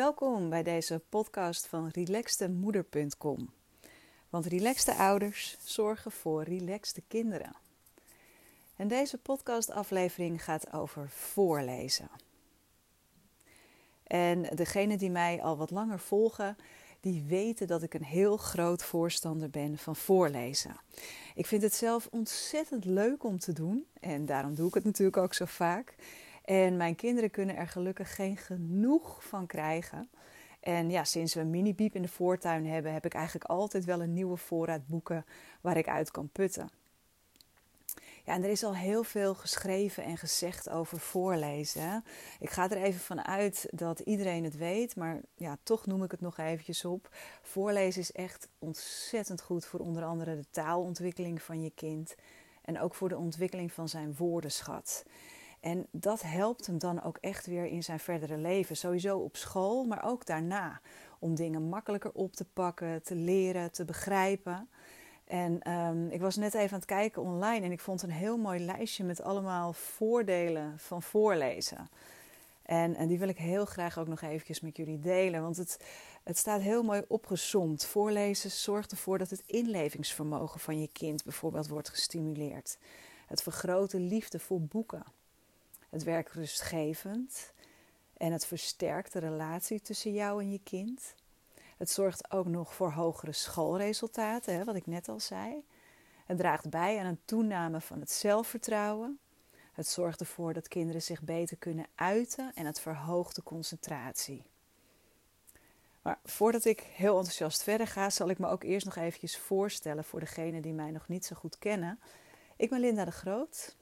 Welkom bij deze podcast van relaxtemoeder.com. Want relaxte ouders zorgen voor relaxte kinderen. En deze podcastaflevering gaat over voorlezen. En degenen die mij al wat langer volgen, die weten dat ik een heel groot voorstander ben van voorlezen. Ik vind het zelf ontzettend leuk om te doen en daarom doe ik het natuurlijk ook zo vaak. En mijn kinderen kunnen er gelukkig geen genoeg van krijgen. En ja, sinds we een mini-biep in de voortuin hebben, heb ik eigenlijk altijd wel een nieuwe voorraad boeken waar ik uit kan putten. Ja, en er is al heel veel geschreven en gezegd over voorlezen. Ik ga er even van uit dat iedereen het weet, maar ja, toch noem ik het nog eventjes op. Voorlezen is echt ontzettend goed voor onder andere de taalontwikkeling van je kind en ook voor de ontwikkeling van zijn woordenschat. En dat helpt hem dan ook echt weer in zijn verdere leven. Sowieso op school, maar ook daarna. Om dingen makkelijker op te pakken, te leren, te begrijpen. En um, ik was net even aan het kijken online en ik vond een heel mooi lijstje met allemaal voordelen van voorlezen. En, en die wil ik heel graag ook nog eventjes met jullie delen, want het, het staat heel mooi opgezomd. Voorlezen zorgt ervoor dat het inlevingsvermogen van je kind bijvoorbeeld wordt gestimuleerd. Het vergroot de liefde voor boeken. Het werkt rustgevend en het versterkt de relatie tussen jou en je kind. Het zorgt ook nog voor hogere schoolresultaten, hè, wat ik net al zei. Het draagt bij aan een toename van het zelfvertrouwen. Het zorgt ervoor dat kinderen zich beter kunnen uiten en het verhoogt de concentratie. Maar voordat ik heel enthousiast verder ga, zal ik me ook eerst nog eventjes voorstellen voor degenen die mij nog niet zo goed kennen. Ik ben Linda de Groot,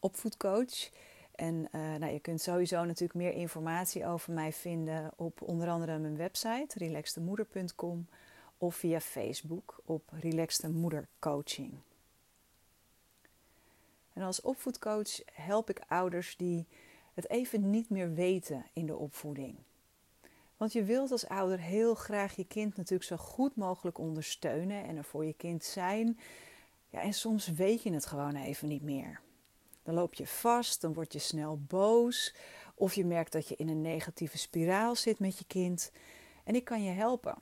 opvoedcoach en uh, nou, je kunt sowieso natuurlijk meer informatie over mij vinden op onder andere mijn website relaxtemoeder.com of via Facebook op Relaxte Moeder Coaching. En als opvoedcoach help ik ouders die het even niet meer weten in de opvoeding. Want je wilt als ouder heel graag je kind natuurlijk zo goed mogelijk ondersteunen en er voor je kind zijn. Ja, en soms weet je het gewoon even niet meer. Dan loop je vast, dan word je snel boos. Of je merkt dat je in een negatieve spiraal zit met je kind. En ik kan je helpen.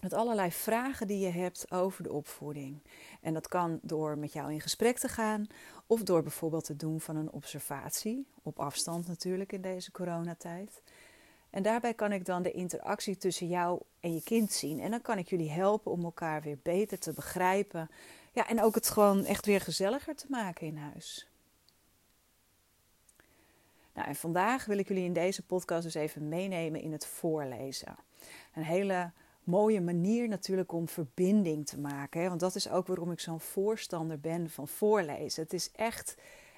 Met allerlei vragen die je hebt over de opvoeding. En dat kan door met jou in gesprek te gaan. Of door bijvoorbeeld te doen van een observatie. Op afstand natuurlijk in deze coronatijd. En daarbij kan ik dan de interactie tussen jou en je kind zien. En dan kan ik jullie helpen om elkaar weer beter te begrijpen. Ja, en ook het gewoon echt weer gezelliger te maken in huis. Nou, en vandaag wil ik jullie in deze podcast dus even meenemen in het voorlezen. Een hele mooie manier natuurlijk om verbinding te maken. Want dat is ook waarom ik zo'n voorstander ben van voorlezen. Het is echt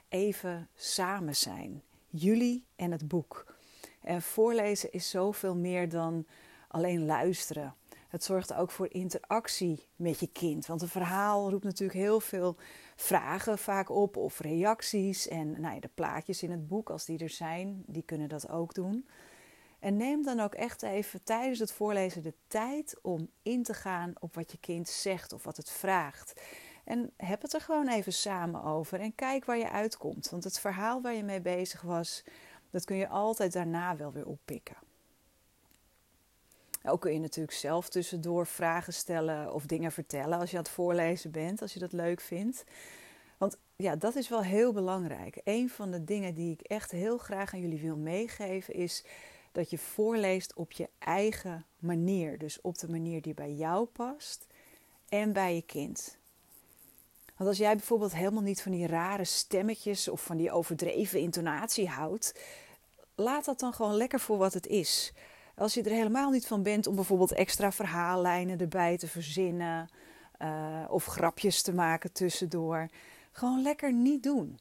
even samen zijn. Jullie en het boek. En voorlezen is zoveel meer dan alleen luisteren. Het zorgt ook voor interactie met je kind. Want een verhaal roept natuurlijk heel veel vragen vaak op of reacties. En nou ja, de plaatjes in het boek, als die er zijn, die kunnen dat ook doen. En neem dan ook echt even tijdens het voorlezen de tijd om in te gaan op wat je kind zegt of wat het vraagt. En heb het er gewoon even samen over en kijk waar je uitkomt. Want het verhaal waar je mee bezig was, dat kun je altijd daarna wel weer oppikken. Ook kun je natuurlijk zelf tussendoor vragen stellen of dingen vertellen als je aan het voorlezen bent, als je dat leuk vindt. Want ja, dat is wel heel belangrijk. Een van de dingen die ik echt heel graag aan jullie wil meegeven is dat je voorleest op je eigen manier. Dus op de manier die bij jou past en bij je kind. Want als jij bijvoorbeeld helemaal niet van die rare stemmetjes of van die overdreven intonatie houdt, laat dat dan gewoon lekker voor wat het is. Als je er helemaal niet van bent om bijvoorbeeld extra verhaallijnen erbij te verzinnen uh, of grapjes te maken tussendoor, gewoon lekker niet doen.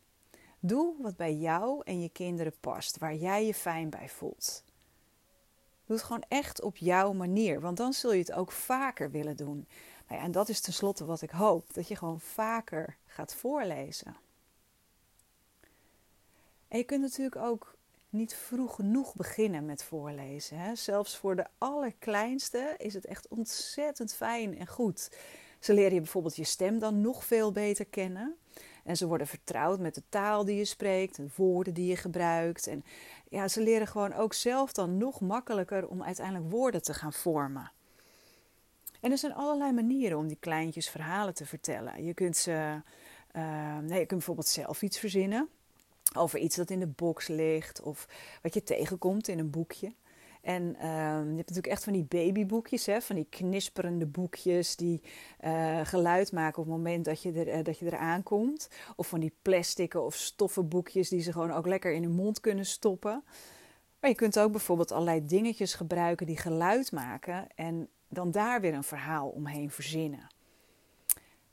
Doe wat bij jou en je kinderen past, waar jij je fijn bij voelt. Doe het gewoon echt op jouw manier, want dan zul je het ook vaker willen doen. Ja, en dat is tenslotte wat ik hoop: dat je gewoon vaker gaat voorlezen. En je kunt natuurlijk ook niet vroeg genoeg beginnen met voorlezen. Hè? Zelfs voor de allerkleinste is het echt ontzettend fijn en goed. Ze leren je bijvoorbeeld je stem dan nog veel beter kennen. En ze worden vertrouwd met de taal die je spreekt, de woorden die je gebruikt. En ja, ze leren gewoon ook zelf dan nog makkelijker om uiteindelijk woorden te gaan vormen. En er zijn allerlei manieren om die kleintjes verhalen te vertellen. Je kunt, ze, uh, nee, je kunt bijvoorbeeld zelf iets verzinnen over iets dat in de box ligt of wat je tegenkomt in een boekje. En uh, je hebt natuurlijk echt van die babyboekjes, hè, van die knisperende boekjes die uh, geluid maken op het moment dat je, er, uh, dat je eraan komt. Of van die plastic of stoffen boekjes die ze gewoon ook lekker in hun mond kunnen stoppen. Maar je kunt ook bijvoorbeeld allerlei dingetjes gebruiken die geluid maken en dan daar weer een verhaal omheen verzinnen.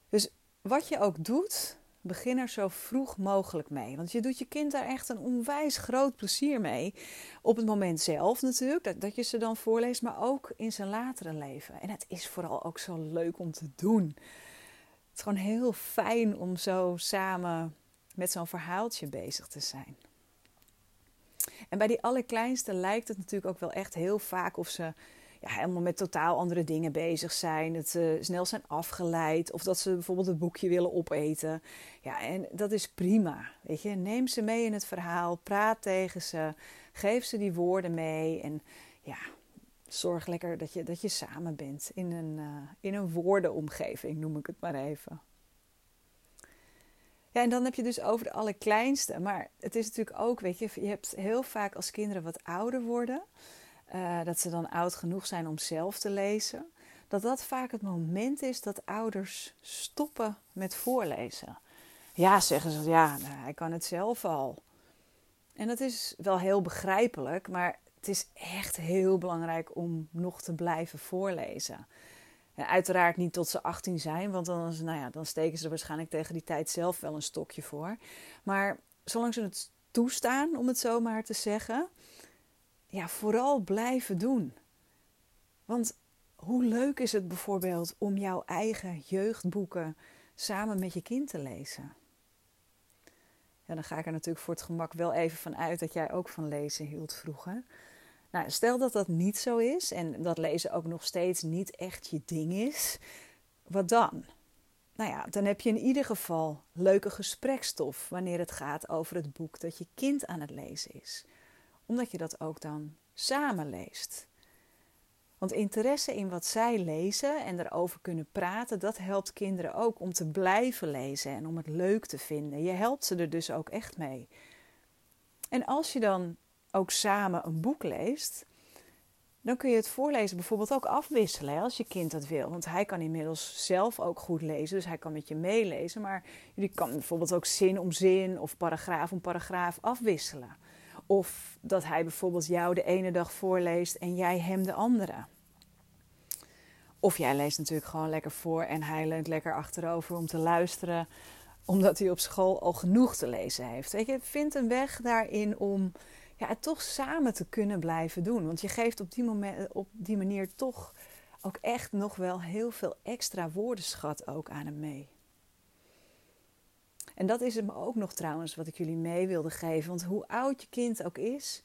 Dus wat je ook doet, begin er zo vroeg mogelijk mee. Want je doet je kind daar echt een onwijs groot plezier mee. Op het moment zelf natuurlijk, dat, dat je ze dan voorleest, maar ook in zijn latere leven. En het is vooral ook zo leuk om te doen. Het is gewoon heel fijn om zo samen met zo'n verhaaltje bezig te zijn. En bij die allerkleinste lijkt het natuurlijk ook wel echt heel vaak of ze ja, helemaal met totaal andere dingen bezig zijn. Dat ze snel zijn afgeleid. Of dat ze bijvoorbeeld het boekje willen opeten. Ja, en dat is prima. Weet je, neem ze mee in het verhaal. Praat tegen ze. Geef ze die woorden mee. En ja, zorg lekker dat je, dat je samen bent in een, uh, in een woordenomgeving, noem ik het maar even. Ja, en dan heb je dus over de allerkleinste. Maar het is natuurlijk ook, weet je, je hebt heel vaak als kinderen wat ouder worden. Uh, dat ze dan oud genoeg zijn om zelf te lezen. Dat dat vaak het moment is dat ouders stoppen met voorlezen. Ja, zeggen ze, ja, nou, hij kan het zelf al. En dat is wel heel begrijpelijk, maar het is echt heel belangrijk om nog te blijven voorlezen. En uiteraard niet tot ze 18 zijn, want dan, nou ja, dan steken ze er waarschijnlijk tegen die tijd zelf wel een stokje voor. Maar zolang ze het toestaan, om het zo maar te zeggen, ja, vooral blijven doen. Want hoe leuk is het bijvoorbeeld om jouw eigen jeugdboeken samen met je kind te lezen? Ja, dan ga ik er natuurlijk voor het gemak wel even van uit dat jij ook van lezen hield vroeger. Nou, stel dat dat niet zo is en dat lezen ook nog steeds niet echt je ding is, wat dan? Nou ja, dan heb je in ieder geval leuke gesprekstof wanneer het gaat over het boek dat je kind aan het lezen is omdat je dat ook dan samen leest. Want interesse in wat zij lezen en erover kunnen praten, dat helpt kinderen ook om te blijven lezen en om het leuk te vinden. Je helpt ze er dus ook echt mee. En als je dan ook samen een boek leest, dan kun je het voorlezen bijvoorbeeld ook afwisselen als je kind dat wil. Want hij kan inmiddels zelf ook goed lezen, dus hij kan met je meelezen. Maar jullie kan bijvoorbeeld ook zin om zin of paragraaf om paragraaf afwisselen. Of dat hij bijvoorbeeld jou de ene dag voorleest en jij hem de andere. Of jij leest natuurlijk gewoon lekker voor en hij leunt lekker achterover om te luisteren, omdat hij op school al genoeg te lezen heeft. Weet je, vind een weg daarin om ja, het toch samen te kunnen blijven doen. Want je geeft op die, moment, op die manier toch ook echt nog wel heel veel extra woordenschat ook aan hem mee. En dat is hem ook nog trouwens wat ik jullie mee wilde geven. Want hoe oud je kind ook is,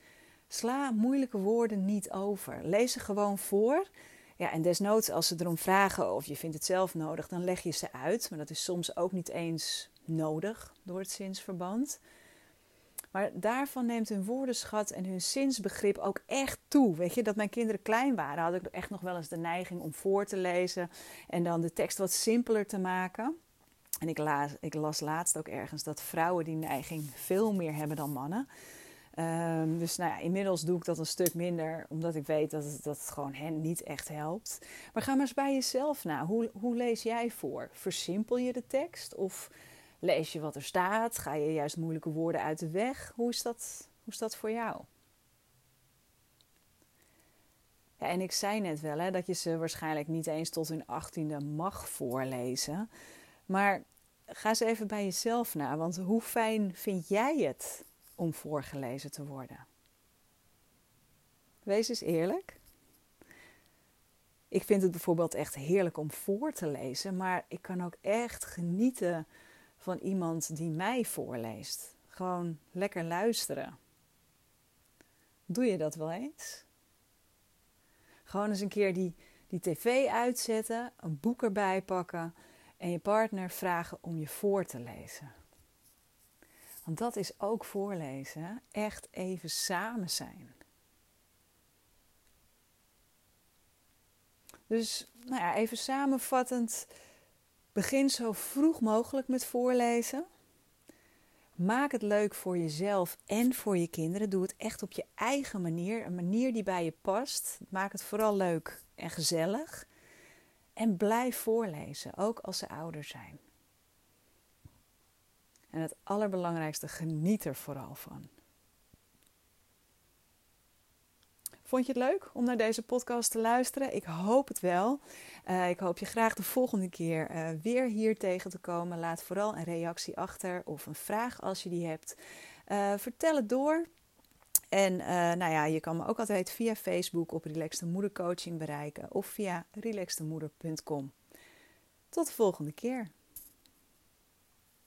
sla moeilijke woorden niet over. Lees ze gewoon voor. Ja, en desnoods als ze erom vragen of je vindt het zelf nodig, dan leg je ze uit. Maar dat is soms ook niet eens nodig door het zinsverband. Maar daarvan neemt hun woordenschat en hun zinsbegrip ook echt toe. Weet je, dat mijn kinderen klein waren, had ik echt nog wel eens de neiging om voor te lezen en dan de tekst wat simpeler te maken. En ik las, ik las laatst ook ergens dat vrouwen die neiging veel meer hebben dan mannen. Um, dus nou ja, inmiddels doe ik dat een stuk minder, omdat ik weet dat het, dat het gewoon hen niet echt helpt. Maar ga maar eens bij jezelf na. Hoe, hoe lees jij voor? Versimpel je de tekst? Of lees je wat er staat? Ga je juist moeilijke woorden uit de weg? Hoe is dat, hoe is dat voor jou? Ja, en ik zei net wel hè, dat je ze waarschijnlijk niet eens tot hun achttiende mag voorlezen. Maar ga eens even bij jezelf na, want hoe fijn vind jij het om voorgelezen te worden? Wees eens eerlijk. Ik vind het bijvoorbeeld echt heerlijk om voor te lezen, maar ik kan ook echt genieten van iemand die mij voorleest. Gewoon lekker luisteren. Doe je dat wel eens? Gewoon eens een keer die, die tv uitzetten, een boek erbij pakken en je partner vragen om je voor te lezen. Want dat is ook voorlezen. Echt even samen zijn. Dus nou ja, even samenvattend. Begin zo vroeg mogelijk met voorlezen. Maak het leuk voor jezelf en voor je kinderen. Doe het echt op je eigen manier. Een manier die bij je past. Maak het vooral leuk en gezellig. En blijf voorlezen, ook als ze ouder zijn. En het allerbelangrijkste, geniet er vooral van. Vond je het leuk om naar deze podcast te luisteren? Ik hoop het wel. Uh, ik hoop je graag de volgende keer uh, weer hier tegen te komen. Laat vooral een reactie achter of een vraag als je die hebt. Uh, vertel het door. En nou ja, je kan me ook altijd via Facebook op Relaxed Moeder Coaching bereiken of via relaxedmoeder.com. Tot de volgende keer.